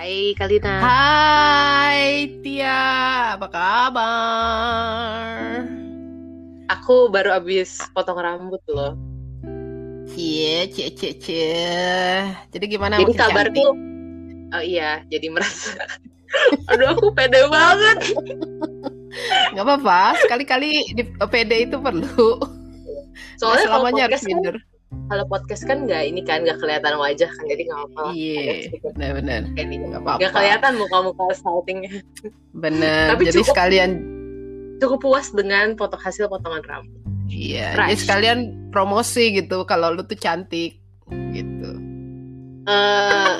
Hai Kalina. Hai Tia, apa kabar? Aku baru habis potong rambut loh. Cie, cie, cie, cie. Jadi gimana? Jadi kabarku, oh iya, jadi merasa. Aduh aku pede banget. Nggak apa-apa, sekali-kali di PD itu perlu. Soalnya kalau selamanya harus kan, minder. Kalau podcast kan nggak ini kan nggak kelihatan wajah kan, jadi nggak apa-apa. Iya, Agak sedikit benar-benar. kayak gitu. Nggak apa-apa. Kelihatan muka-muka saltingnya. Benar. Tapi Jadi cukup- sekalian, Cukup puas dengan foto hasil potongan rambut. iya. Fresh. Jadi sekalian promosi gitu. Kalau lu tuh cantik, gitu. Eh,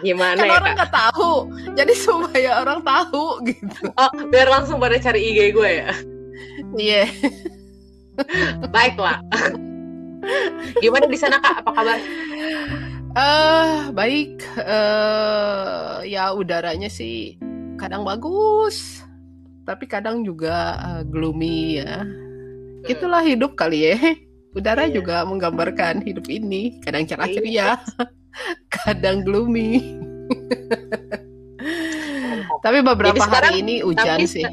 gimana Kan ya orang nggak tahu. Jadi supaya orang tahu gitu. Oh, biar langsung pada cari IG gue ya. Iya. Baiklah. Gimana di sana kak? Apa kabar? Eh baik, eh ya udaranya sih kadang bagus, tapi kadang juga eh, gloomy ya. Itulah hidup kali ya. Udara Iya. juga menggambarkan hidup ini, kadang cerah ceria, kadang gloomy. tapi beberapa Jadi sekarang- hari ini hujan sih.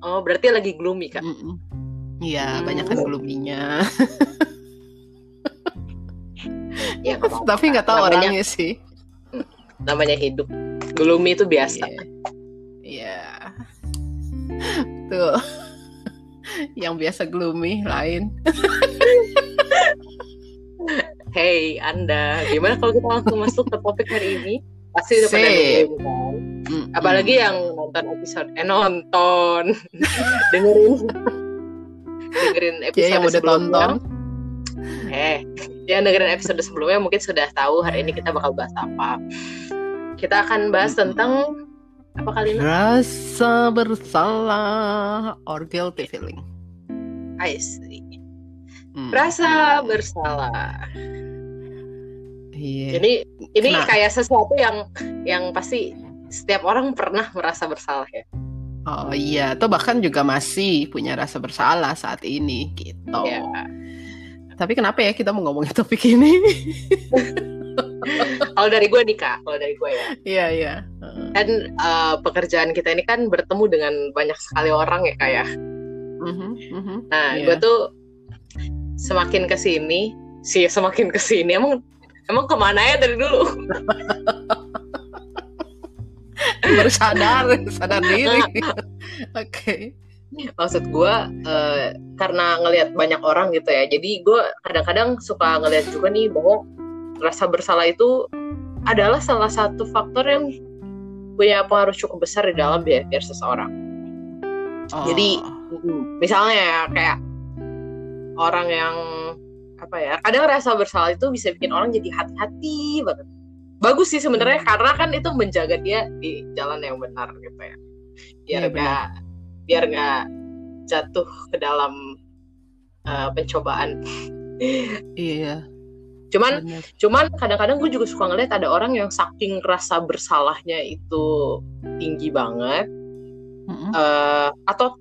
Oh, berarti lagi gloomy kak. Iya, Hmm. banyak kan gloomy-nya. Ya, tapi nggak tahu Namanya- orangnya sih. namanya hidup. Gloomy itu biasa. Iya. Iya. Tuh. Yang biasa gloomy lain. Hey, Anda, gimana kalau kita langsung masuk ke topik hari ini? Pasti udah pada nungguin kan? Apalagi yang nonton episode, eh nonton, dengerin, dengerin ya episode yang udah sebelumnya. tonton. Eh, yang dengerin episode sebelumnya mungkin sudah tahu hari ini kita bakal bahas apa. Kita akan bahas tentang apa kali ini? Rasa bersalah or guilty feeling. I see. Hmm. Rasa bersalah. Iya. Jadi ini Kena. kayak sesuatu yang yang pasti setiap orang pernah merasa bersalah ya. Oh iya, atau bahkan juga masih punya rasa bersalah saat ini gitu. Iya. Tapi kenapa ya kita mau ngomongin topik ini? Kalau dari gue nih kak, kalau dari gue ya, Iya iya. Heeh. kan eh, pekerjaan kita ini kan bertemu dengan banyak sekali orang ya kak ya. Mhm, mhm. Nah, Iya. gue tuh semakin ke sini, sih semakin ke sini emang emang ke mana ya dari dulu? Baru sadar, sadar diri. Oke. Maksud gue eh, karena ngelihat banyak orang gitu ya, jadi gue kadang-kadang suka ngelihat juga nih bahwa rasa bersalah itu adalah salah satu faktor yang punya pengaruh cukup besar di dalam behavior seseorang. Jadi, Oh. misalnya ya, kayak orang yang apa ya kadang rasa bersalah itu bisa bikin orang jadi hati-hati banget bagus sih sebenarnya karena kan itu menjaga dia di jalan yang benar gitu ya biar Iya, benar. Biar nggak jatuh ke dalam uh, pencobaan. Iya, cuman benar. cuman kadang-kadang gue juga suka ngeliat ada orang yang saking rasa bersalahnya itu tinggi banget eh, atau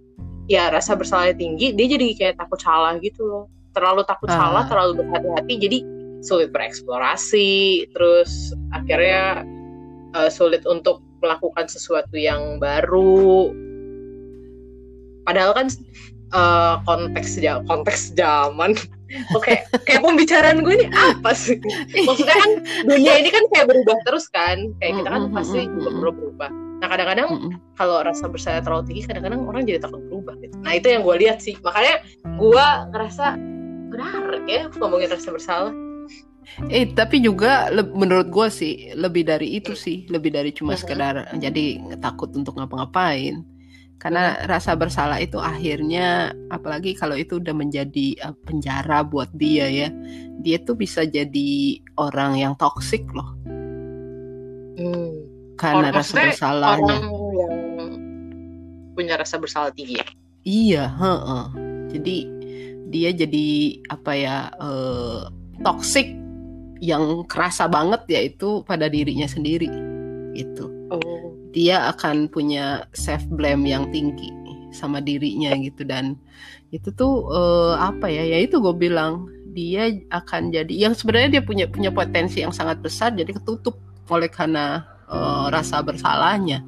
ya rasa bersalahnya tinggi dia jadi kayak takut salah gitu loh. Terlalu takut Ah. salah terlalu berhati-hati jadi sulit bereksplorasi terus akhirnya eh, sulit untuk melakukan sesuatu yang baru padahal kan eh, konteks ja- konteks zaman. Oke kayak pembicaraan gue ini apa sih? Maksudnya kan dunia ini kan kayak berubah terus kan. Kayak kita kan pasti juga perlu berubah. Nah kadang-kadang kalau rasa bersalah terlalu tinggi kadang-kadang orang jadi takut berubah gitu. Nah itu yang gue lihat sih. Makanya gue ngerasa benar ya ngomongin rasa bersalah. Eh tapi juga menurut gue sih lebih dari itu sih, lebih dari cuma sekedar jadi takut untuk ngapa-ngapain. Karena rasa bersalah itu akhirnya apalagi kalau itu udah menjadi eh, penjara buat dia ya. Dia tuh bisa jadi orang yang toksik loh karena Orang- rasa bersalahnya. Orang yang punya rasa bersalah tinggi ya. Iya, heeh. Jadi dia jadi apa ya eh, toxic yang kerasa banget yaitu pada dirinya sendiri gitu. Oh. Dia akan punya self blame yang tinggi sama dirinya gitu dan itu tuh eh, apa ya? Ya itu gue bilang dia akan jadi yang sebenarnya dia punya punya potensi yang sangat besar jadi ketutup oleh karena uh, rasa bersalahnya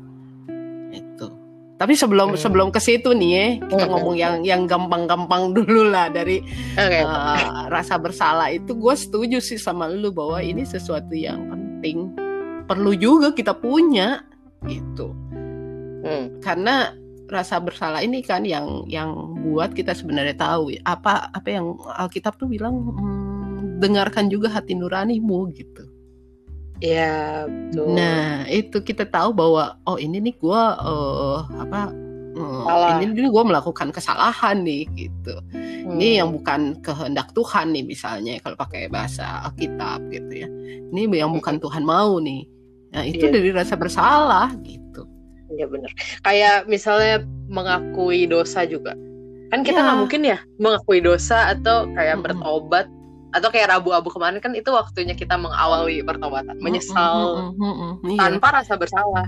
itu tapi sebelum hmm. sebelum ke situ nih ya kita hmm. ngomong yang yang gampang-gampang dulu lah dari okay. uh, rasa bersalah itu gue setuju sih sama lu bahwa ini sesuatu yang penting perlu juga kita punya itu hmm. karena rasa bersalah ini kan yang yang buat kita sebenarnya tahu apa apa yang Alkitab tuh bilang hmm, dengarkan juga hati nuranimu gitu Ya, betul. Nah, itu kita tahu bahwa oh ini nih gue uh, apa uh, ini nih gue melakukan kesalahan nih gitu. Hmm. Ini yang bukan kehendak Tuhan nih misalnya kalau pakai bahasa Alkitab gitu ya. Ini yang bukan hmm. Tuhan mau nih. Nah, itu yeah. dari rasa bersalah gitu. Iya benar. Kayak misalnya mengakui dosa juga. Kan kita nggak ya. mungkin ya mengakui dosa atau kayak hmm. bertobat atau kayak rabu-abu kemarin kan itu waktunya kita mengawali pertobatan menyesal mm, mm, mm, mm, tanpa rasa bersalah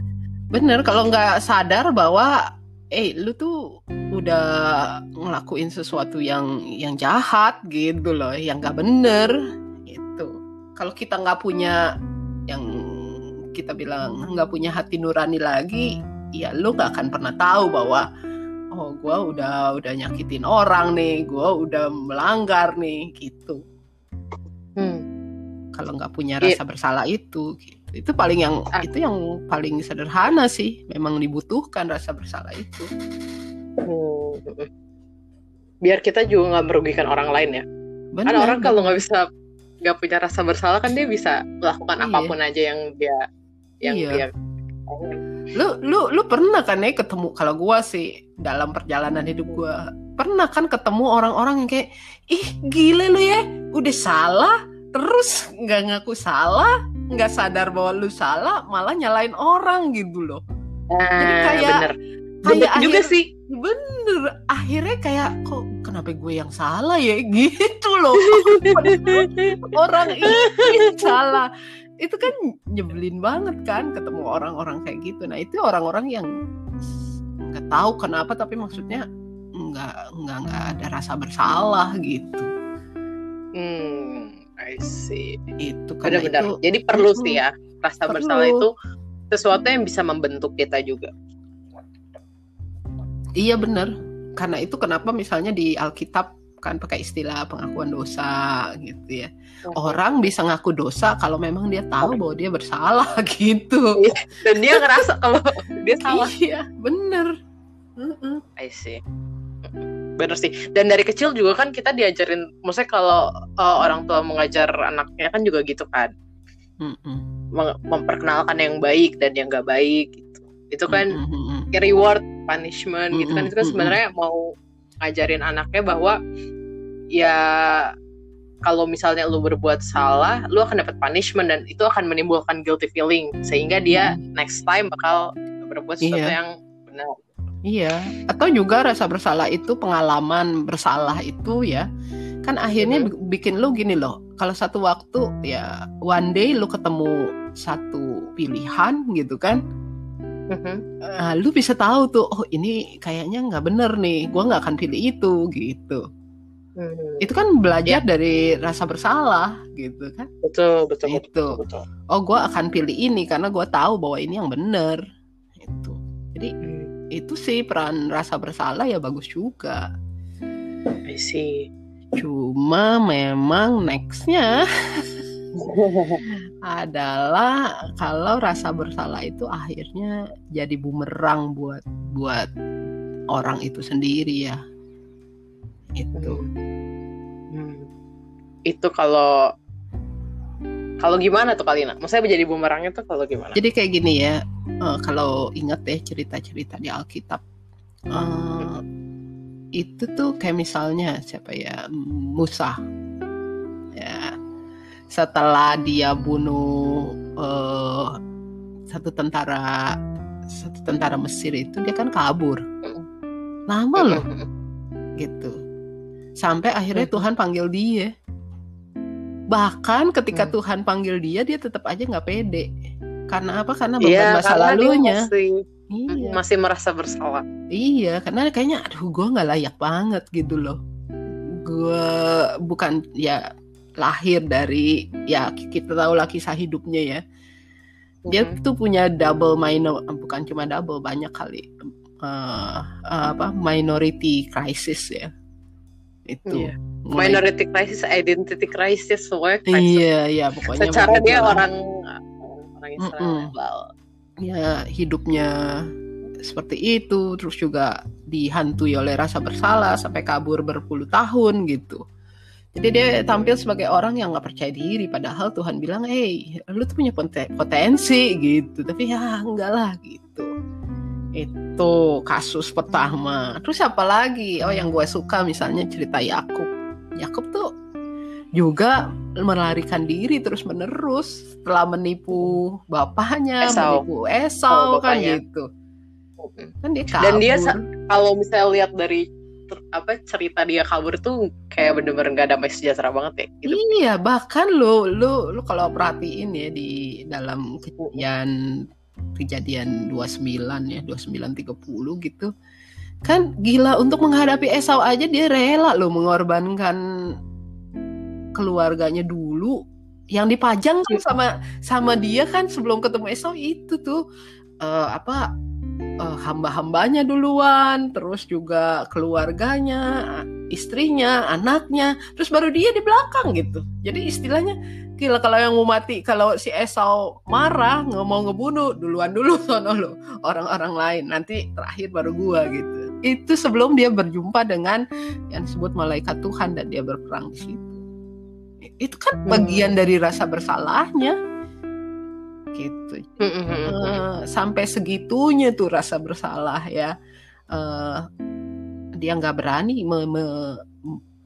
bener kalau nggak sadar bahwa eh lu tuh udah ngelakuin sesuatu yang yang jahat gitu loh yang nggak bener itu kalau kita nggak punya yang kita bilang nggak punya hati nurani lagi ya lu nggak akan pernah tahu bahwa oh gue udah udah nyakitin orang nih gue udah melanggar nih gitu hmm. kalau nggak punya iya. rasa yeah. bersalah itu gitu. itu paling yang ah. itu yang paling sederhana sih memang dibutuhkan rasa bersalah itu hmm. biar kita juga nggak merugikan orang lain ya Bener, kan orang kalau nggak bisa nggak punya rasa bersalah kan dia bisa melakukan iya. apa pun aja yang dia yang iya. dia lu lu lu pernah kan ya ketemu kalau gua sih dalam perjalanan hidup gua pernah kan ketemu orang-orang yang kayak ih gile lu ya udah salah terus nggak ngaku salah nggak sadar bahwa lu salah malah nyalain orang gitu loh. Nah, jadi kayak bener. kayak akhir, juga sih. Bener akhirnya kayak kok kenapa gue yang salah ya? Gitu loh. Orang ini salah itu kan nyebelin banget kan ketemu orang-orang kayak gitu nah itu orang-orang yang nggak tahu kenapa tapi maksudnya nggak nggak nggak ada rasa bersalah gitu. Hmm, I see. Itu kan benar Jadi perlu sih ya rasa perlu. bersalah itu sesuatu yang bisa membentuk kita juga. Iya benar. Karena itu kenapa misalnya di Alkitab kan pakai istilah pengakuan dosa gitu ya. Orang bisa ngaku dosa kalau memang dia tahu bahwa dia bersalah gitu. Iya, dan dia ngerasa kalau dia salah. Iya, bener. Uh -uh. I see bener sih dan dari kecil juga kan kita diajarin maksudnya kalau uh, orang tua mengajar anaknya kan juga gitu kan Mem memperkenalkan yang baik dan yang gak baik gitu itu kan mm-hmm. reward punishment gitu kan itu kan sebenarnya mau ngajarin anaknya bahwa ya kalau misalnya lu berbuat salah, lu akan dapat punishment dan itu akan menimbulkan guilty feeling sehingga dia next time bakal berbuat sesuatu yeah. yang benar. Iya, atau juga rasa bersalah itu pengalaman bersalah itu ya kan akhirnya hmm. bikin lu gini loh. Kalau satu waktu ya one day lu ketemu satu pilihan gitu kan, hmm. uh, lu bisa tahu tuh oh ini kayaknya nggak bener nih, gua nggak akan pilih itu gitu. Hmm. Itu kan belajar yeah. dari rasa bersalah gitu kan? Betul betul. Itu. Betul, betul. Oh gue akan pilih ini karena gue tahu bahwa ini yang bener. Itu. Jadi hmm itu sih peran rasa bersalah ya bagus juga. sih. Cuma memang nextnya adalah kalau rasa bersalah itu akhirnya jadi bumerang buat buat orang itu sendiri ya. Itu. Hmm. Itu kalau kalau gimana tuh Kalina? Maksudnya menjadi bumerangnya tuh kalau gimana? Jadi kayak gini ya, uh, kalau ingat deh cerita-cerita di Alkitab, uh, itu tuh kayak misalnya siapa ya Musa, ya setelah dia bunuh uh, satu tentara satu tentara Mesir itu dia kan kabur, lama loh, gitu, sampai akhirnya Tuhan panggil dia. Bahkan ketika hmm. Tuhan panggil dia dia tetap aja nggak pede. Karena apa? Karena beban ya, masa lalunya. masih, iya. masih merasa bersalah. Iya karena kayaknya aduh gue nggak layak banget gitu loh. Gue bukan ya lahir dari ya kita tahu lah kisah hidupnya ya dia Mhm. tuh punya double minor bukan cuma double banyak kali eh, eh, apa minority crisis ya itu Iya. Mulai- minority crisis, identity crisis, semuanya crisis. iya iya pokoknya Secara dia orang orang Israel. Mm-mm. ya hidupnya seperti itu terus juga dihantui oleh rasa bersalah sampai kabur berpuluh tahun gitu jadi dia tampil sebagai orang yang nggak percaya diri padahal Tuhan bilang hey lu tuh punya poten- potensi gitu. Tapi ya enggak lah gitu. Itu kasus pertama. Terus apa lagi? Oh yang gue suka misalnya cerita Yakub. Yakub tuh juga melarikan diri terus menerus setelah menipu bapaknya Esau. menipu Esau Oh, kan gitu. Kan dia kabur Dan dia Kalau misalnya lihat dari apa cerita dia kabur tuh kayak bener-bener gak damai sejahtera banget ya. Gitu. Iya, bahkan lu lu lu kalau perhatiin ya di dalam kejadian kejadian 29 ya, 29 30 gitu. Kan gila untuk menghadapi Esau aja dia rela loh mengorbankan keluarganya dulu yang dipajang kan sama sama dia kan sebelum ketemu Esau itu tuh eh, apa eh, hamba-hambanya duluan, terus juga keluarganya, istrinya, anaknya, terus baru dia di belakang gitu. Jadi istilahnya gila kalau yang mau mati, kalau si Esau marah nggak mau ngebunuh duluan dulu sono lo orang-orang lain, nanti terakhir baru gua gitu. Itu sebelum dia berjumpa dengan yang disebut malaikat Tuhan dan dia berperang di situ. Itu kan Hmm. bagian dari rasa bersalahnya gitu Mhm. Eh, sampai segitunya tuh rasa bersalah ya Eh, dia nggak berani me- me-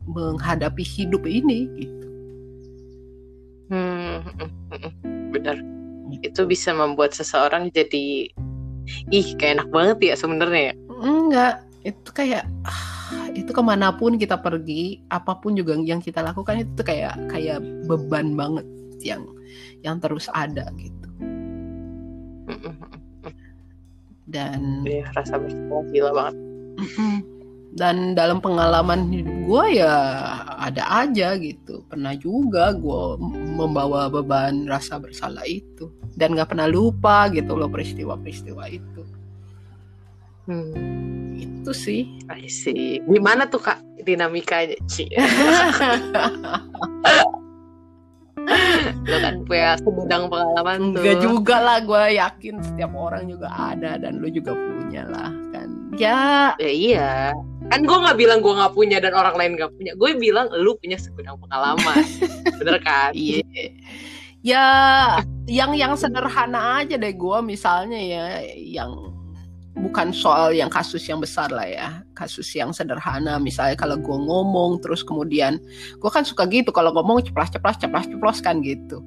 menghadapi hidup ini gitu Hmm, mhm. Bener. Itu bisa membuat seseorang jadi ih kayak enak banget ya sebenarnya ya. enggak itu kayak ah, itu ke mana pun kita pergi apa pun juga yang kita lakukan itu kayak kayak beban banget yang yang terus ada gitu. Dan Iya, rasa bersalah gila banget. Dan dalam pengalaman hidup gue ya ada aja gitu. Pernah juga gue membawa beban rasa bersalah itu. Dan gak pernah lupa gitu loh peristiwa-peristiwa itu. Hmm, Itu sih. I see. Gimana tuh kak dinamikanya? Ci. Lo kan punya segudang pengalaman tuh. Enggak juga lah gue yakin setiap orang juga ada dan lu juga punya lah kan. Ya Ya iya. Kan gue nggak bilang gue nggak punya dan orang lain nggak punya. Gue bilang lu punya segudang pengalaman. Bener kan? Iya. Ya, yang yang sederhana aja deh gue misalnya ya, yang bukan soal yang kasus yang besar lah ya, kasus yang sederhana. Misalnya kalau gue ngomong terus kemudian, gue kan suka gitu kalau ngomong ceplas-ceplas, ceplas-ceplos kan gitu.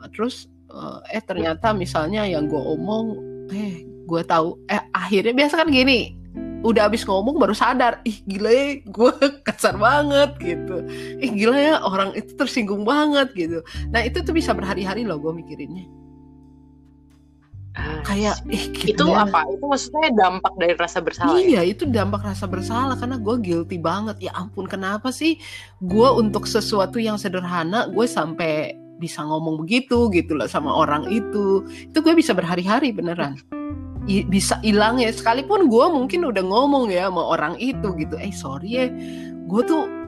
Nah, Terus eh, eh ternyata misalnya yang gue omong, eh gue tahu, eh akhirnya biasa kan gini, udah abis ngomong baru sadar, ih gila ya gue kasar banget gitu, ih gila ya orang itu tersinggung banget gitu. Nah itu tuh bisa berhari-hari loh gue mikirinnya. Kayak ih itu gila. apa? Itu maksudnya dampak dari rasa bersalah. ya? Iya itu dampak rasa bersalah karena gue guilty banget. Ya ampun kenapa sih gue untuk sesuatu yang sederhana gue sampai bisa ngomong begitu gitu loh sama orang itu. Itu gue bisa berhari-hari beneran. I- bisa hilang ya sekalipun gue mungkin udah ngomong ya sama orang itu gitu. Eh sorry ya gue tuh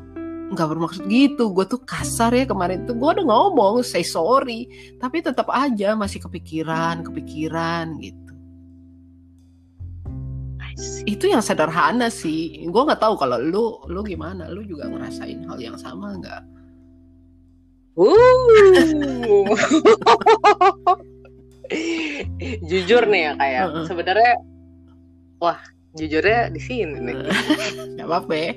nggak bermaksud gitu. Gue tuh kasar ya kemarin tuh gue udah ngomong say sorry. Tapi tetap aja masih kepikiran kepikiran gitu. Itu yang sederhana sih gue nggak tahu kalau lu lu gimana lu juga ngerasain hal yang sama nggak Wuh. Jujur nih ya kayak Heeh. sebenarnya wah jujurnya di sini nih. nggak apa-apa ya.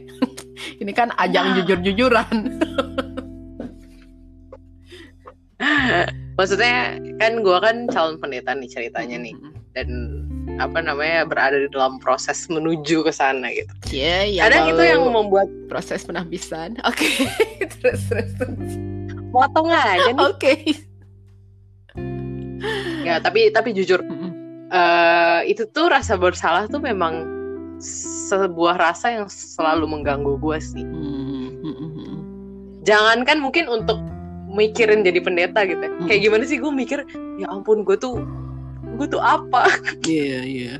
Ini kan ajang jujur-jujuran. Maksudnya kan gua kan calon pendeta nih ceritanya nih. Dan apa namanya berada di dalam proses menuju ke sana gitu. ya ya Kadang itu yang membuat proses penampisan oke terus terus terus. potong aja nih. oke. Ya, tapi tapi jujur eh itu tuh rasa bersalah tuh memang sebuah rasa yang selalu mengganggu gue sih. Hmm, mm, mm, mm. Jangankan mungkin untuk mikirin jadi pendeta gitu ya. kayak gimana sih gue mikir ya ampun gue tuh gue tuh apa Iya, yeah, iya. Yeah.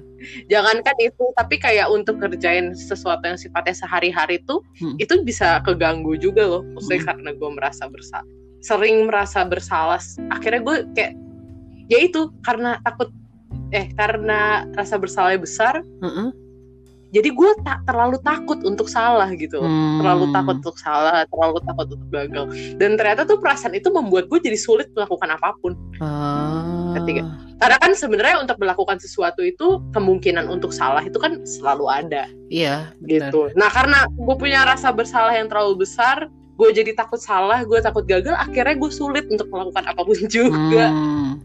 jangankan itu tapi kayak untuk kerjain sesuatu yang sifatnya sehari-hari tuh Hmm. itu bisa keganggu juga loh maksudnya Hmm. karena gue merasa bersalah sering merasa bersalah akhirnya gue kayak ya itu karena takut eh karena rasa bersalahnya besar Heeh. Jadi gue tak terlalu takut untuk salah gitu. Hmm. terlalu takut untuk salah terlalu takut untuk gagal dan ternyata tuh perasaan itu membuat gue jadi sulit melakukan apa pun Ah. Ketiga. karena kan sebenarnya untuk melakukan sesuatu itu kemungkinan untuk salah itu kan selalu ada Iya, benar. gitu. Nah karena gue punya rasa bersalah yang terlalu besar, gue jadi takut salah, gue takut gagal, akhirnya gue sulit untuk melakukan apa pun juga, Hmm.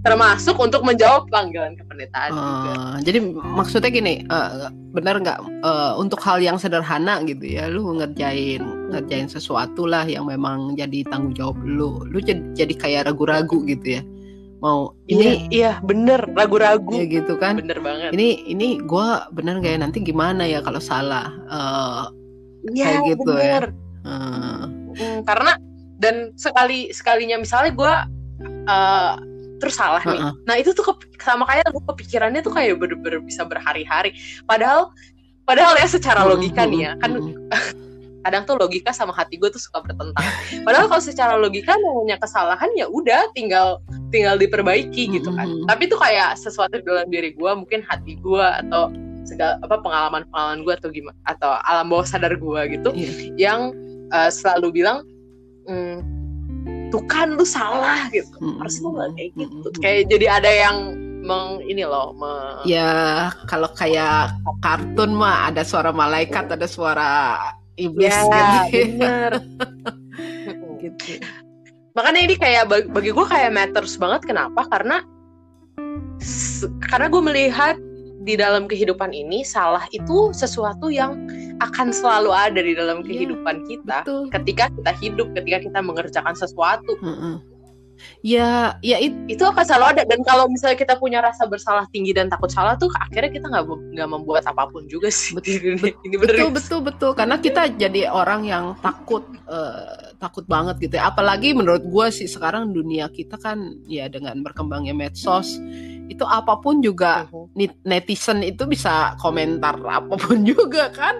Termasuk untuk menjawab panggilan kependetaan juga. Ah, jadi maksudnya gini, eh, benar nggak eh, untuk hal yang sederhana gitu ya, lu ngerjain ngerjain sesuatu lah yang memang jadi tanggung jawab lu, lu jadi, jadi kayak ragu-ragu gitu ya, mau Ini ini iya bener ragu-ragu, ya gitu kan, bener banget. ini ini gue benar nggak ya nanti gimana ya kalau salah, Eh, Iya kayak gitu ya. bener. eh, Hmm, karena dan sekali sekalinya misalnya gue eh, terus salah nih. Heeh. Nah itu tuh sama kayak gue kepikirannya tuh kayak bener-bener bisa berhari-hari. Padahal padahal ya secara logika nih ya kan mm, kadang tuh logika sama hati gue tuh suka bertentangan. Padahal kalau secara logika namanya kesalahan ya udah tinggal tinggal diperbaiki gitu kan. Mhm. Tapi tuh kayak sesuatu di dalam diri gue, mungkin hati gue atau segala apa pengalaman-pengalaman gue atau gimana atau alam bawah sadar gue gitu Iya. yang uh, selalu bilang "Hmm, tuh kan lu salah gitu. Mm, Harus lu nggak kayak gitu. mm, Kayak jadi ada yang meng ini loh me- Ya kalau kayak kartun mah ada suara malaikat, ada suara iblis ya gitu. bener. gitu. makanya ini kayak bagi, gue kayak matters banget kenapa karena karena gue melihat di dalam kehidupan ini salah itu sesuatu yang akan selalu ada di dalam Iya, kehidupan kita Betul. ketika kita hidup ketika kita mengerjakan sesuatu Heeh. Ya, ya itu itu akan selalu ada dan kalau misalnya kita punya rasa bersalah tinggi dan takut salah tuh akhirnya kita nggak nggak membuat apa pun juga sih Betul, ini, ini bener betul betul betul karena kita jadi orang yang takut eh, takut banget gitu ya. Apalagi menurut gue sih sekarang dunia kita kan ya dengan berkembangnya medsos itu apa pun juga net- netizen itu bisa komentar apa pun juga kan.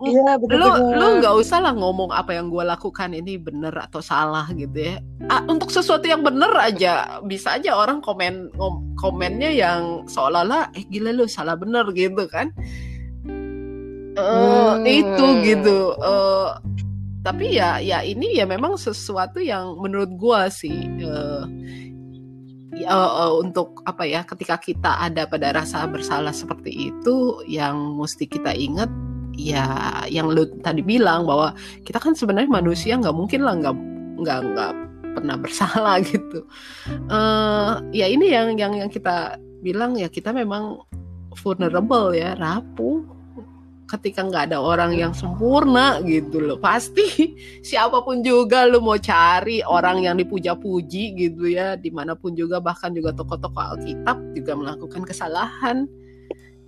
iya lu lu nggak usah lah ngomong apa yang gue lakukan ini bener atau salah gitu ya. Ah, untuk sesuatu yang bener aja bisa aja orang komen ngom- komennya yang seolah-olah eh gila lu salah bener gitu kan? Eh, Hmm. itu gitu. Eh, tapi ya ya ini ya memang sesuatu yang menurut gue sih eh, ya, eh, untuk apa ya ketika kita ada pada rasa bersalah seperti itu yang mesti kita ingat ya yang lu tadi bilang bahwa kita kan sebenarnya manusia nggak mungkin lah nggak nggak nggak pernah bersalah gitu. Eh ya ini yang yang yang kita bilang ya kita memang vulnerable ya rapuh ketika nggak ada orang yang sempurna gitu loh. Pasti siapa pun juga lu mau cari orang yang dipuja-puji gitu ya. Di mana pun juga bahkan juga tokoh-tokoh Alkitab juga melakukan kesalahan.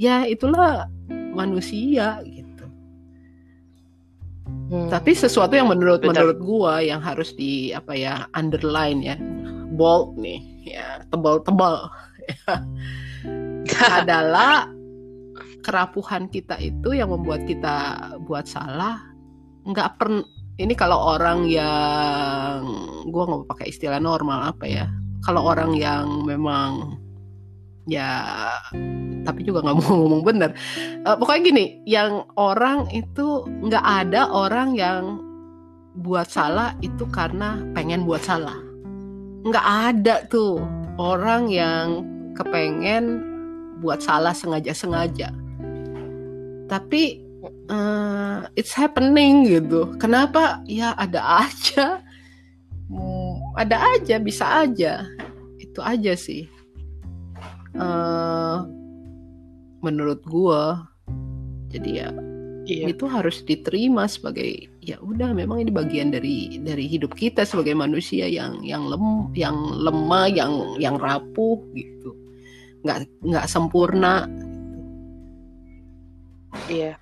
Ya itulah manusia gitu. Hmm. tapi sesuatu yang menurut Betul. menurut gua yang harus di apa ya underline ya. Bold nih ya tebal-tebal. Adalah kerapuhan kita itu yang membuat kita buat salah. Nggak pernah ini kalau orang yang gua nggak pakai istilah normal apa ya. Kalau orang yang memang ya tapi juga nggak mau ngomong bener. Eh, pokoknya gini yang orang itu nggak ada orang yang buat salah itu karena pengen buat salah. Nggak ada tuh orang yang kepengen buat salah sengaja-sengaja tapi eh, it's happening gitu. Kenapa? Ya ada aja. Hmm, ada aja bisa aja. Itu aja sih. Eh menurut gua jadi ya iya. itu harus diterima sebagai ya udah memang ini bagian dari dari hidup kita sebagai manusia yang yang lem yang lemah yang yang rapuh gitu. Nggak nggak sempurna Iya.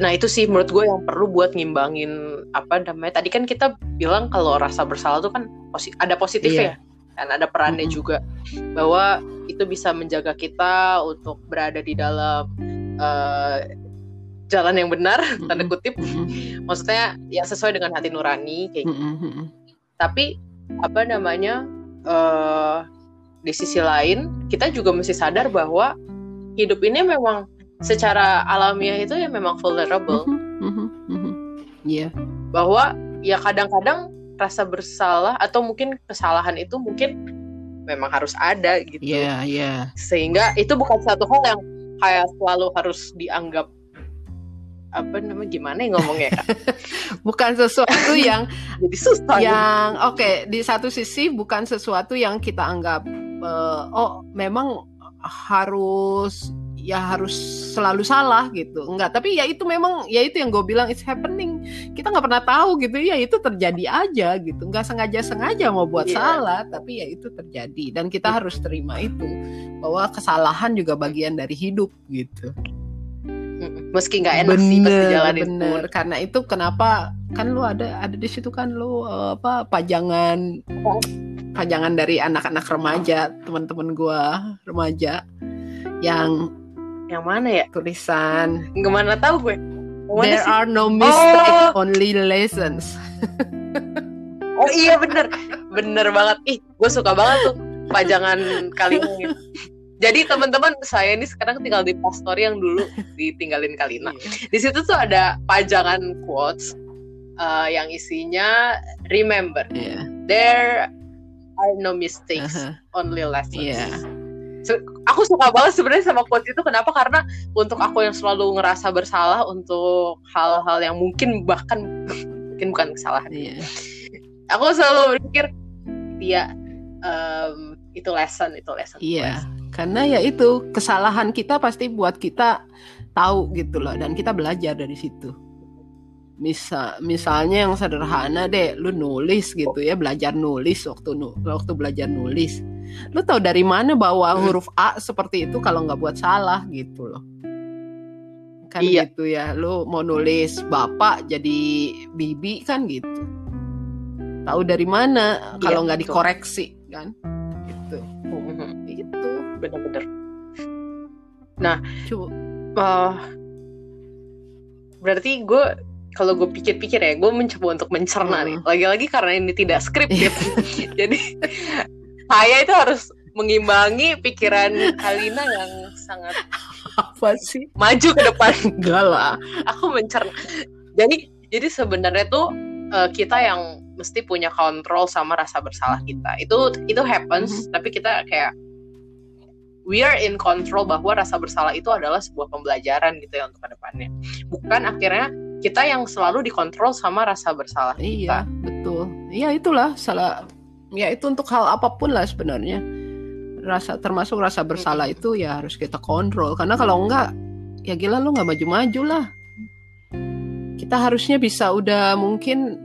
Nah itu sih menurut gue yang perlu buat ngimbangin apa namanya. Tadi kan kita bilang kalau rasa bersalah tuh kan posi ada positifnya, yeah. kan ada perannya mm -hmm. juga bahwa itu bisa menjaga kita untuk berada di dalam uh, jalan yang benar mm -hmm. tanda kutip. Mm -hmm. Maksudnya yang sesuai dengan hati nurani kayak gitu. Mm -hmm. Tapi apa namanya uh, di sisi lain kita juga mesti sadar bahwa hidup ini memang secara alamiah itu ya memang vulnerable. Mm-hmm, mm-hmm, mm-hmm. Iya. Yeah. Bahwa ya kadang-kadang rasa bersalah atau mungkin kesalahan itu mungkin memang harus ada gitu. Iya, yeah, iya. Yeah. Sehingga itu bukan satu hal yang kayak selalu harus dianggap apa namanya gimana ya ngomongnya bukan sesuatu yang jadi susah yang oke okay, di satu sisi bukan sesuatu yang kita anggap uh, oh memang harus ya harus selalu salah gitu. Enggak tapi ya itu memang ya itu yang gue bilang it's happening. Kita nggak pernah tahu gitu ya itu terjadi aja gitu. Nggak sengaja sengaja mau buat yeah. salah tapi ya itu terjadi. Dan kita harus terima itu bahwa kesalahan juga bagian dari hidup gitu. Meski nggak enak bener, sih pasti jalanin bener pun. karena itu kenapa kan lu ada ada di situ kan lu uh, apa pajangan pajangan dari anak-anak remaja teman-teman gua remaja yang yang mana ya? Tulisan. Gimana tahu gue? There sih? are no mistakes, oh. only lessons. oh iya bener, bener banget. Ih, gue suka banget tuh pajangan kali ini. Jadi teman-teman saya ini sekarang tinggal di pastori yang dulu ditinggalin Kalina. Iya. Di situ tuh ada pajangan quotes uh, yang isinya remember yeah. there are no mistakes, uh -huh. only lessons. Yeah aku suka banget sebenarnya sama quote itu. Kenapa? Karena untuk aku yang selalu ngerasa bersalah untuk hal-hal yang mungkin bahkan mungkin bukan kesalahan. Yeah. aku selalu berpikir dia um, itu lesson itu lesson. Iya yeah. karena ya itu kesalahan kita pasti buat kita tahu gitu loh dan kita belajar dari situ. Misal misalnya yang sederhana deh lu nulis gitu ya belajar nulis waktu nu waktu belajar nulis lu tahu dari mana bawa huruf A seperti itu kalau nggak buat salah gitu loh. Kan iya. gitu ya lu mau nulis bapak jadi bibi kan gitu. Tahu dari mana iya, kalau nggak dikoreksi kan? Gitu. Mm-hmm. itu benar-benar nah Coba. Uh, berarti gue kalau gue pikir-pikir ya gue mencoba untuk mencerna nih. Lagi-lagi karena ini tidak skrip gitu jadi saya itu harus mengimbangi pikiran Kalina yang sangat apa sih maju ke depan enggak lah aku mencerna jadi jadi sebenarnya tuh uh, kita yang mesti punya kontrol sama rasa bersalah kita itu itu happens mm -hmm. tapi kita kayak we are in control bahwa rasa bersalah itu adalah sebuah pembelajaran gitu ya untuk ke depannya bukan akhirnya kita yang selalu dikontrol sama rasa bersalah kita. Iya, betul. Iya itulah salah. Ya itu untuk hal apa pun lah sebenarnya. Rasa termasuk rasa bersalah itu ya harus kita kontrol. Karena kalau enggak ya gila lu nggak maju-maju lah. Kita harusnya bisa udah mungkin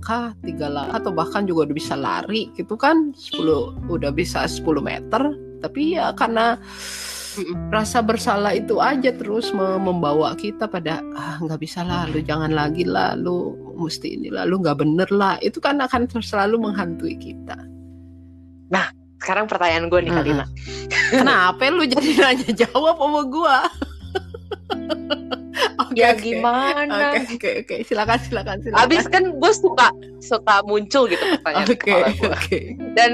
kah tiga lah atau bahkan juga udah bisa lari gitu kan. 10 udah bisa 10 meter. Tapi ya karena rasa bersalah itu aja terus membawa kita pada ah nggak bisa lah lu jangan lagi lah lu mesti ini lah lu nggak bener lah itu kan akan selalu menghantui kita nah sekarang pertanyaan gue nih Kalina kenapa lu jadi nanya jawab sama gue okay, ya okay. gimana? Oke okay, oke okay, okay. silakan silakan silakan. Abis kan gue suka suka muncul gitu pertanyaan okay, Oke. Okay. Dan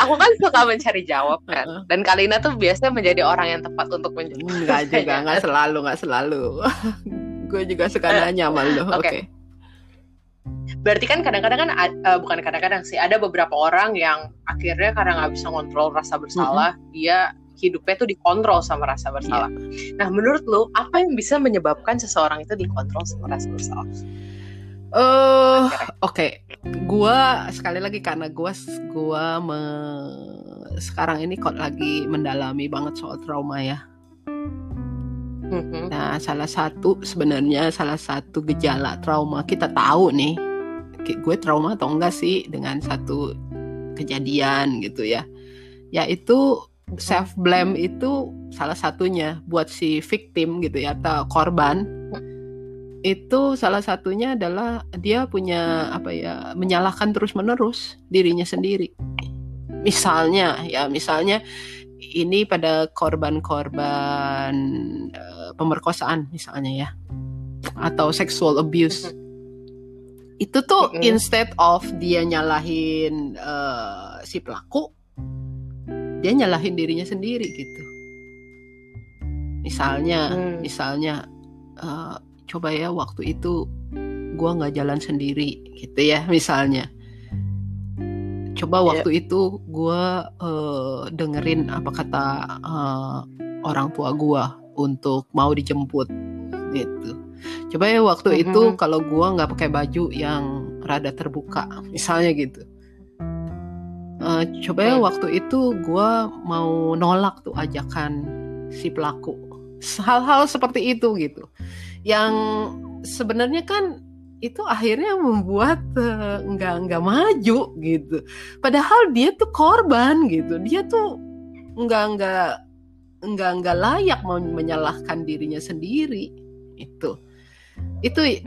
aku kan suka mencari jawab kan uh dan Kalina tuh biasanya menjadi orang yang tepat untuk menjawab nggak juga nggak selalu nggak selalu gue juga suka nanya sama lo oke okay. Berarti kan kadang-kadang kan uh, bukan kadang-kadang sih ada beberapa orang yang akhirnya karena nggak bisa kontrol rasa bersalah mm -hmm. dia hidupnya tuh dikontrol sama rasa bersalah. Yeah. Nah, menurut lo apa yang bisa menyebabkan seseorang itu dikontrol sama rasa bersalah? Eh, uh, oke. Okay gua sekali lagi karena gua gua me, sekarang ini kok lagi mendalami banget soal trauma ya. Mm-hmm. Nah, salah satu sebenarnya salah satu gejala trauma kita tahu nih, gue trauma atau enggak sih dengan satu kejadian gitu ya, yaitu self blame itu salah satunya buat si victim gitu ya atau korban. Itu salah satunya adalah dia punya apa ya menyalahkan terus menerus dirinya sendiri. Misalnya ya misalnya ini pada korban-korban uh, pemerkosaan misalnya ya atau sexual abuse itu tuh mm -hmm. instead of dia nyalahin uh, si pelaku dia nyalahin dirinya sendiri gitu misalnya hmm. misalnya uh, coba ya waktu itu gue nggak jalan sendiri gitu ya misalnya coba iya. waktu yeah. itu gue uh, dengerin apa kata uh, orang tua gue untuk mau dijemput gitu coba ya waktu mm -hmm. itu kalau gue nggak pakai baju yang rada terbuka misalnya gitu. Uh, coba ya waktu itu gue mau nolak tuh ajakan si pelaku. Hal-hal seperti itu gitu. Yang sebenarnya kan itu akhirnya membuat uh, nggak nggak maju gitu. Padahal dia tuh korban gitu. Dia tuh nggak nggak nggak nggak layak mau menyalahkan dirinya sendiri itu itu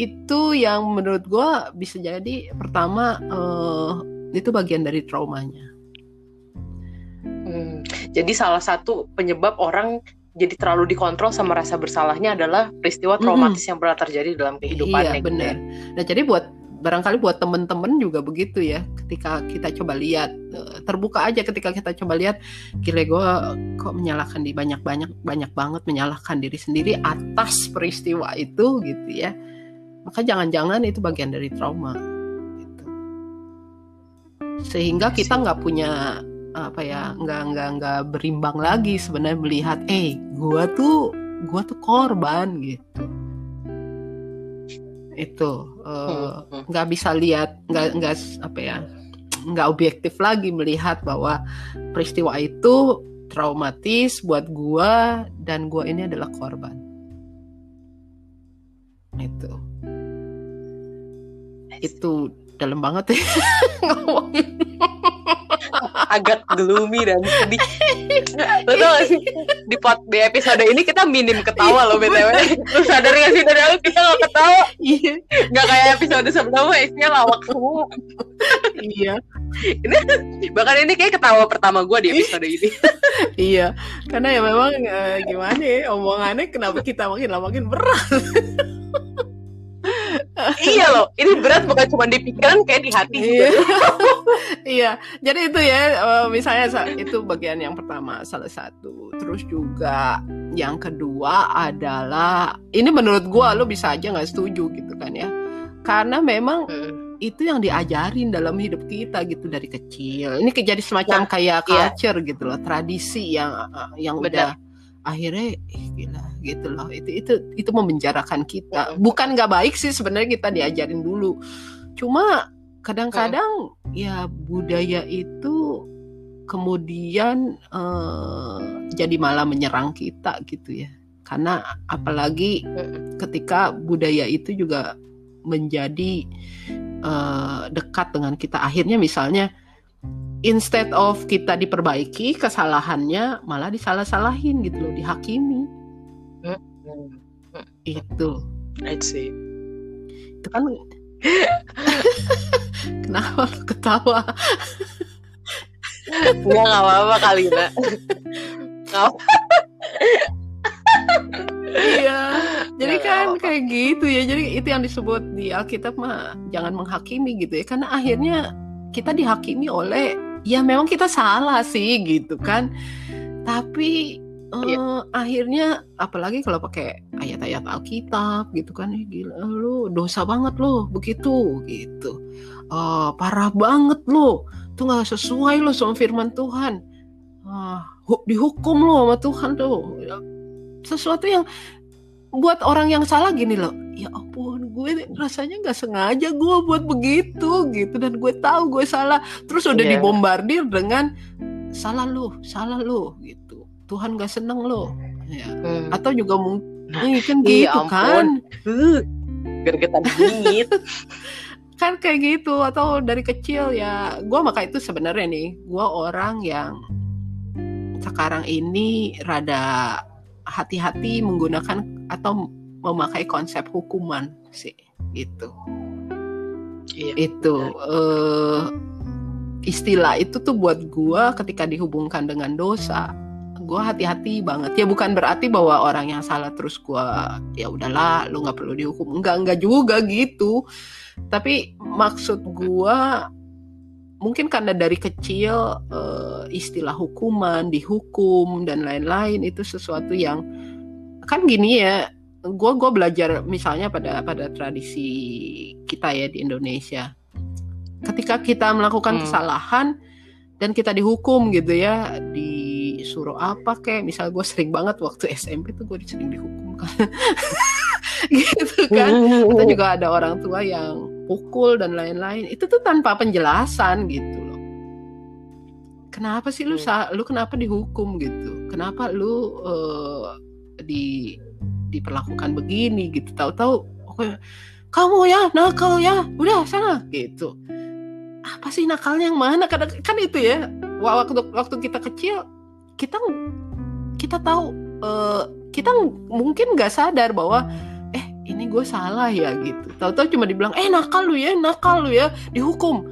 itu yang menurut gue bisa jadi pertama uh, itu bagian dari traumanya. Hmm, jadi salah satu penyebab orang jadi terlalu dikontrol sama rasa bersalahnya adalah peristiwa traumatis hmm. yang pernah terjadi dalam kehidupannya. Iya gitu benar. Nah jadi buat barangkali buat temen-temen juga begitu ya ketika kita coba lihat eh, terbuka aja ketika kita coba lihat gile gue kok menyalahkan di banyak banyak banyak banget menyalahkan diri sendiri atas peristiwa itu gitu ya. Maka jangan-jangan itu bagian dari trauma sehingga kita nggak punya apa ya nggak nggak nggak berimbang lagi sebenarnya melihat eh gua tuh gua tuh korban gitu itu eh, nggak uh, bisa lihat nggak nggak apa ya nggak objektif lagi melihat bahwa peristiwa itu traumatis buat gua dan gua ini adalah korban. Itu. Itu dalam banget ya agak gloomy dan sedih. Lo tau gak sih? Di pot di episode ini kita minim ketawa loh btw lo sadar gak sih? Dari awal kita gak ketawa. Iya. Gak kayak episode sebelumnya isinya lawak semua. Iya. Ini bahkan ini kayak ketawa pertama gue di episode ini. Iya. Karena ya memang uh, gimana ya omongannya kenapa kita makin lama makin berat iya loh, ini berat bukan cuma di pikiran kayak di hati. Iya. iya, jadi itu ya, eh, misalnya itu bagian yang pertama salah satu. Terus juga yang kedua adalah ini menurut gua lo bisa aja nggak setuju gitu kan ya, karena memang hmm. itu yang diajarin dalam hidup kita gitu dari kecil. Ini jadi semacam ya, kayak iya. culture iya. gitu loh, tradisi yang yang Benar. udah akhirnya eh, gila gitu loh. Itu itu itu memenjarakan kita. Bukan nggak baik sih sebenarnya kita diajarin dulu. Cuma kadang-kadang ya budaya itu kemudian uh, jadi malah menyerang kita gitu ya. Karena apalagi ketika budaya itu juga menjadi uh, dekat dengan kita. Akhirnya misalnya instead of kita diperbaiki kesalahannya malah disalah-salahin gitu loh dihakimi. Hmm. Hmm. itu I see. Itu kan kenapa lo ketawa? Enggak nggak apa-apa kali nak iya. Jadi kan kayak gitu ya. Jadi itu yang disebut di Alkitab mah jangan menghakimi gitu ya. Karena akhirnya kita dihakimi oleh ya memang kita salah sih gitu kan. Tapi uh, ya. akhirnya apalagi kalau pakai ayat-ayat Alkitab gitu kan eh, gila lu dosa banget lo begitu gitu. Uh, parah banget lo tuh nggak sesuai lo sama firman Tuhan. Uh, dihukum lo sama Tuhan tuh. Sesuatu yang buat orang yang salah gini loh ya ampun gue rasanya nggak sengaja gue buat begitu gitu. Dan gue tahu gue salah. Terus udah yeah. dibombardir dengan salah lo salah lo gitu. Tuhan gak seneng lo ya. Hmm. atau juga mungkin nah, gitu iya, kan. Gergetan dingin. Kan kayak gitu. Atau dari kecil ya gue maka itu sebenarnya nih gue orang yang sekarang ini rada hati-hati menggunakan atau memakai konsep hukuman sih gitu. Iya. itu eh, istilah itu tuh buat gua ketika dihubungkan dengan dosa. Gua hati-hati banget. Ya bukan berarti bahwa orang yang salah terus gua ya udahlah lu nggak perlu dihukum. Enggak enggak juga gitu. Tapi maksud gua mungkin karena dari kecil eh, istilah hukuman dihukum dan lain-lain itu sesuatu yang kan gini ya gue gua belajar misalnya pada pada tradisi kita ya di Indonesia. Ketika kita melakukan Hmm. kesalahan dan kita dihukum gitu ya disuruh apa kayak misal gue sering banget waktu SMP tuh gue sering dihukum kan gitu kan. Atau juga ada orang tua yang pukul dan lain-lain itu tuh tanpa penjelasan gitu loh. Kenapa sih lu sa- lu kenapa dihukum gitu? Kenapa lu eh, di diperlakukan begini gitu? Tahu-tahu kamu ya nakal ya udah sana gitu. Apa sih nakalnya yang mana? Kadang kan itu ya wa- waktu waktu kita kecil kita kita tahu eh, kita mungkin nggak sadar bahwa gue salah ya gitu. Tahu-tahu cuma dibilang eh nakal lu ya nakal lu ya dihukum.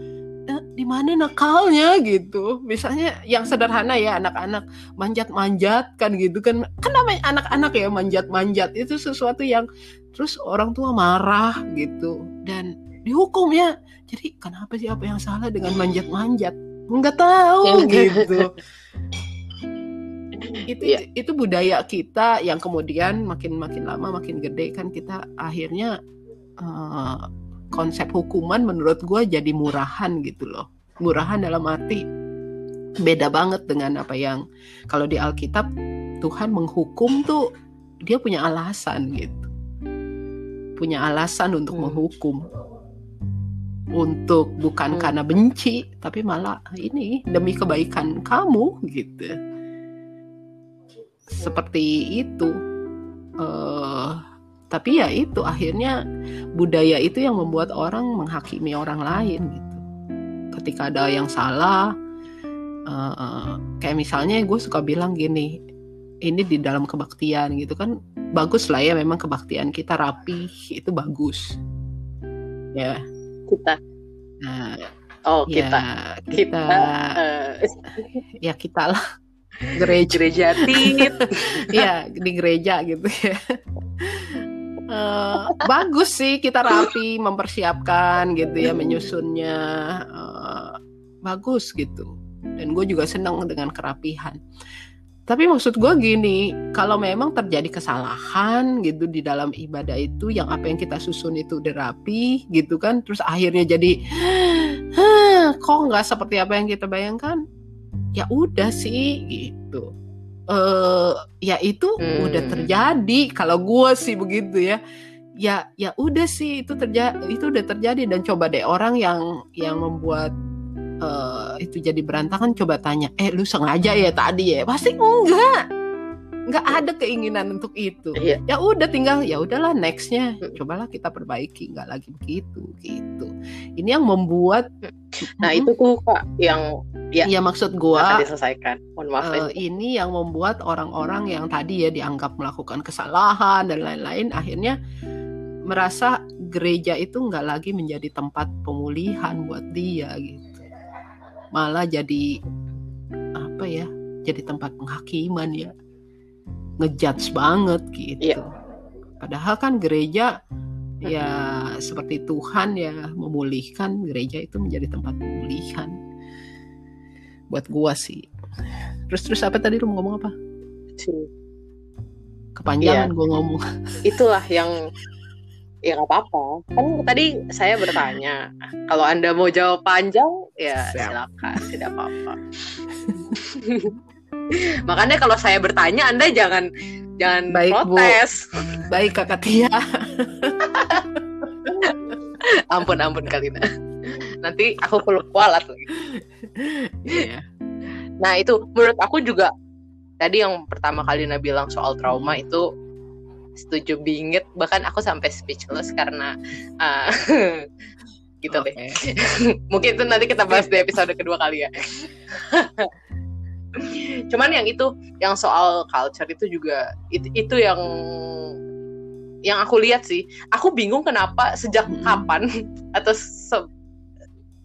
Eh, di mana nakalnya? Gitu. Misalnya yang sederhana ya anak-anak manjat-manjat kan gitu kan. Kan namanya anak-anak ya manjat-manjat. Itu sesuatu yang terus orang tua marah gitu. Dan dihukum ya. Jadi kenapa sih apa yang salah dengan manjat-manjat? Nggak tahu gitu itu Iya. itu budaya kita yang kemudian makin makin lama makin gede kan kita akhirnya eh, konsep hukuman menurut gue jadi murahan gitu loh murahan dalam arti beda banget dengan apa yang kalau di Alkitab Tuhan menghukum tuh dia punya alasan gitu punya alasan untuk Hmm. menghukum untuk bukan Hmm. karena benci tapi malah ini demi kebaikan kamu gitu seperti itu. Eh tapi ya itu akhirnya budaya itu yang membuat orang menghakimi orang lain gitu. Ketika ada yang salah eh, kayak misalnya gue suka bilang gini ini di dalam kebaktian gitu kan. Bagus lah ya memang kebaktian kita rapi itu bagus. Ya. Kita. Nah oh ya kita kita, kita eh, ya kita lah gereja gereja tit. Ya di gereja gitu ya. Eh, bagus sih kita rapi mempersiapkan gitu ya menyusunnya. Eh, bagus gitu. Dan gue juga senang dengan kerapihan. Tapi maksud gue gini kalau memang terjadi kesalahan gitu di dalam ibadah itu yang apa yang kita susun itu udah rapi gitu kan terus akhirnya jadi "Hah, kok nggak seperti apa yang kita bayangkan ya udah sih gitu eh ya itu Hmm. udah terjadi kalau gue sih begitu ya ya ya udah sih itu terjadi itu udah terjadi dan coba deh orang yang yang membuat eh, itu jadi berantakan coba tanya eh lu sengaja ya tadi ya pasti enggak nggak ada keinginan untuk itu Iya. ya udah tinggal ya udahlah nextnya Mm. cobalah kita perbaiki nggak lagi begitu gitu ini yang membuat nah Mm-mm. itu tuh kak yang ya. Iya maksud akan gua diselesaikan. Mohon maaf eh, ini yang membuat orang-orang yang tadi ya dianggap melakukan kesalahan dan lain-lain akhirnya merasa gereja itu nggak lagi menjadi tempat pemulihan buat dia gitu. Malah jadi apa ya jadi tempat penghakiman ya. Ngejudge banget gitu. Iya. padahal kan gereja ya seperti Tuhan ya memulihkan gereja itu menjadi tempat pemulihan buat gua sih terus terus apa tadi lu mau ngomong apa sih. kepanjangan Iya. gua ngomong itulah yang ya nggak apa-apa kan tadi saya bertanya kalau anda mau jawab panjang ya Siap. silakan tidak apa-apa makanya kalau saya bertanya anda jangan jangan Baik, Bu. protes baik kakak Tia ampun ampun Kalina nanti aku perlu kualat lagi Iya. nah itu menurut aku juga tadi yang pertama kali Kalina bilang soal trauma itu setuju bingit bahkan aku sampai speechless karena ah, gitu deh Oke. mungkin itu nanti kita bahas di episode kedua kali ya cuman yang itu yang soal culture itu juga itu, itu yang yang aku lihat sih aku bingung kenapa sejak Hmm. kapan atau se-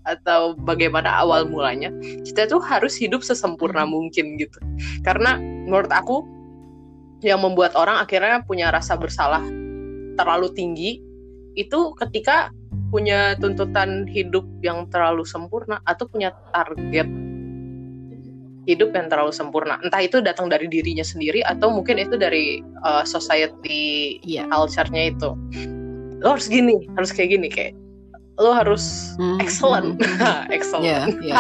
atau bagaimana awal mulanya kita tuh harus hidup sesempurna Hmm. mungkin gitu karena menurut aku yang membuat orang akhirnya punya rasa bersalah terlalu tinggi itu ketika punya tuntutan hidup yang terlalu sempurna atau punya target hidup yang terlalu sempurna entah itu datang dari dirinya sendiri atau mungkin itu dari uh, society Iya. culture-nya itu lo harus gini harus kayak gini kayak lo harus Hmm, excellent hmm, excellent Iya, iya.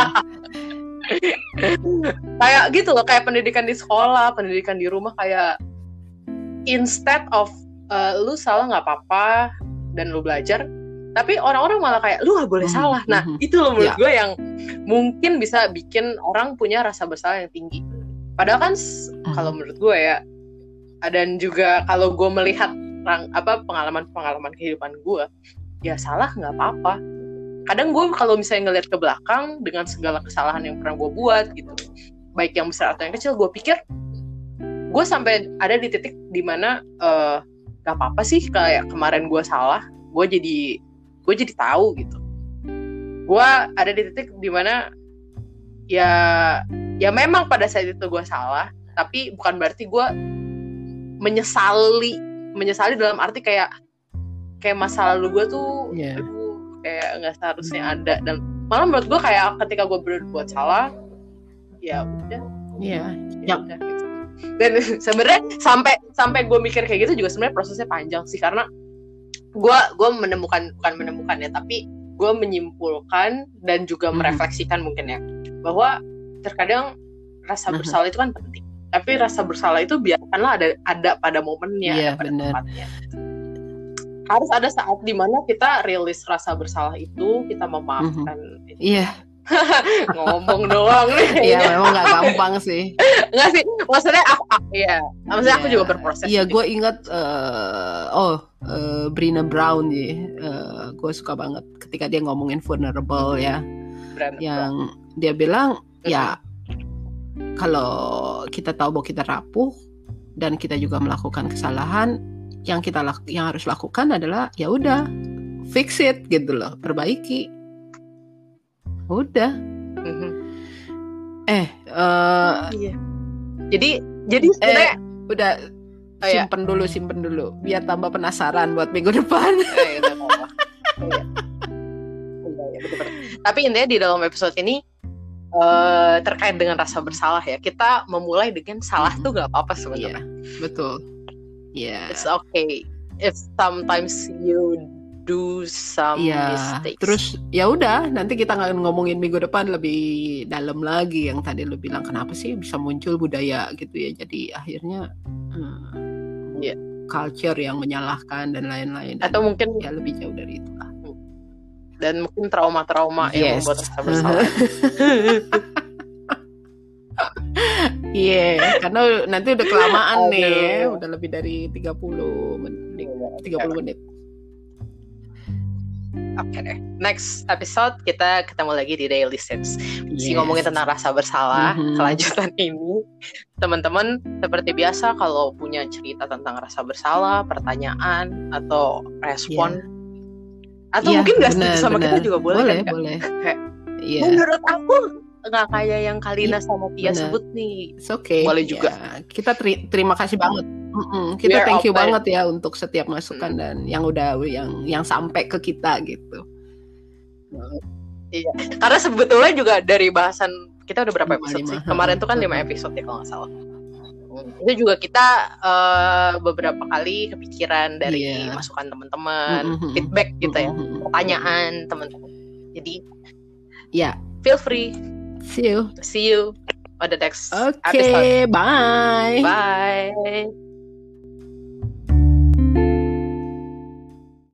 kayak gitu loh kayak pendidikan di sekolah pendidikan di rumah kayak instead of uh, lu salah nggak apa-apa dan lu belajar tapi orang-orang malah kayak lu nggak boleh Mhm, salah nah mhm. itu loh menurut Ya. gue yang mungkin bisa bikin orang punya rasa bersalah yang tinggi padahal kan Mhm. kalau menurut gue ya dan juga kalau gue melihat apa pengalaman-pengalaman kehidupan gue ya salah nggak apa-apa. Kadang gue kalau misalnya ngeliat ke belakang dengan segala kesalahan yang pernah gue buat gitu baik yang besar atau yang kecil gue pikir gue sampai ada di titik di mana eh gak apa-apa sih kayak kemarin gue salah gue jadi gue jadi tahu gitu. Gue ada di titik di mana ya ya memang pada saat itu gue salah tapi bukan berarti gue menyesali menyesali dalam arti kayak kayak masa lalu gue tuh aduh, kayak nggak seharusnya ada dan malah menurut gue kayak ketika gue berbuat salah ya udah Iya. ya udah gitu. dan sebenarnya sampai sampai gue mikir kayak gitu juga sebenarnya prosesnya panjang sih karena gue gue menemukan bukan menemukan ya tapi gue menyimpulkan dan juga Mhm. merefleksikan mungkin ya bahwa terkadang rasa bersalah itu kan penting tapi rasa bersalah itu biarkanlah ada ada pada momennya ada pada benar. tempatnya harus ada saat di mana kita rilis rasa bersalah itu kita memaafkan itu. Iya, ngomong doang nih iya memang nggak gampang sih. Enggak sih, maksudnya aku, aku ya, maksudnya aku Iya. juga berproses. Iya, gitu. gue ingat eh, oh eh, Brina Brown ya, Eh, gue suka banget ketika dia ngomongin vulnerable ya, Berantem. yang dia bilang ya kalau kita tahu bahwa kita rapuh dan kita juga melakukan kesalahan, yang kita yang harus lakukan adalah ya udah fix it gitu loh, perbaiki. Udah. Mhm. Eh, eh, Iya. Jadi, jadi sebenarnya udah Oh, iya. simpen dulu, simpen dulu, biar tambah penasaran buat minggu depan. Eh, udah. Iya. Iya, iya. Tapi intinya di dalam episode ini eh, terkait dengan rasa bersalah ya, kita memulai dengan salah Mhm. tuh gak apa-apa Iya, sebenarnya. betul. Iya. It's okay if sometimes you do some Iya, mistakes. terus ya udah nanti kita akan ngomongin minggu depan lebih dalam lagi yang tadi lu bilang kenapa sih bisa muncul budaya gitu ya jadi akhirnya hmm, Iya. culture yang menyalahkan dan lain-lain dan atau mungkin ya lebih jauh dari itu lah. dan mungkin trauma-trauma yang Yes. membuat rasa bersalah. Iya, karena nanti udah kelamaan nih, Aduh. udah lebih dari 30 menit, 30 menit. Oke deh. Next episode kita ketemu lagi di Daily Steps. Si Yes. ngomongin tentang rasa bersalah. Mhm. Kelanjutan ini, teman-teman seperti biasa kalau punya cerita tentang rasa bersalah, pertanyaan atau respon, atau Iya, mungkin nggak setuju sama kita benar. juga boleh, boleh, kan, boleh. Kayak, Iya, Menurut aku nggak kayak yang Kalina sama Tia benar. sebut nih. it's okay. Boleh juga. Ya, kita teri- terima kasih banget. Mm-mm, We Kita are thank you open. banget ya untuk setiap masukan dan yang udah yang yang sampai ke kita gitu. Karena sebetulnya juga dari bahasan kita udah berapa episode lima. sih? Kemarin tuh kan lima Hmm. episode ya kalau nggak salah. Hmm, Itu juga kita eh, beberapa kali kepikiran dari Iya. masukan teman-teman, Mm-mm. feedback gitu ya, pertanyaan teman-teman. Jadi Ya, feel free. See you. See you on the next Oke, episode. bye. Bye.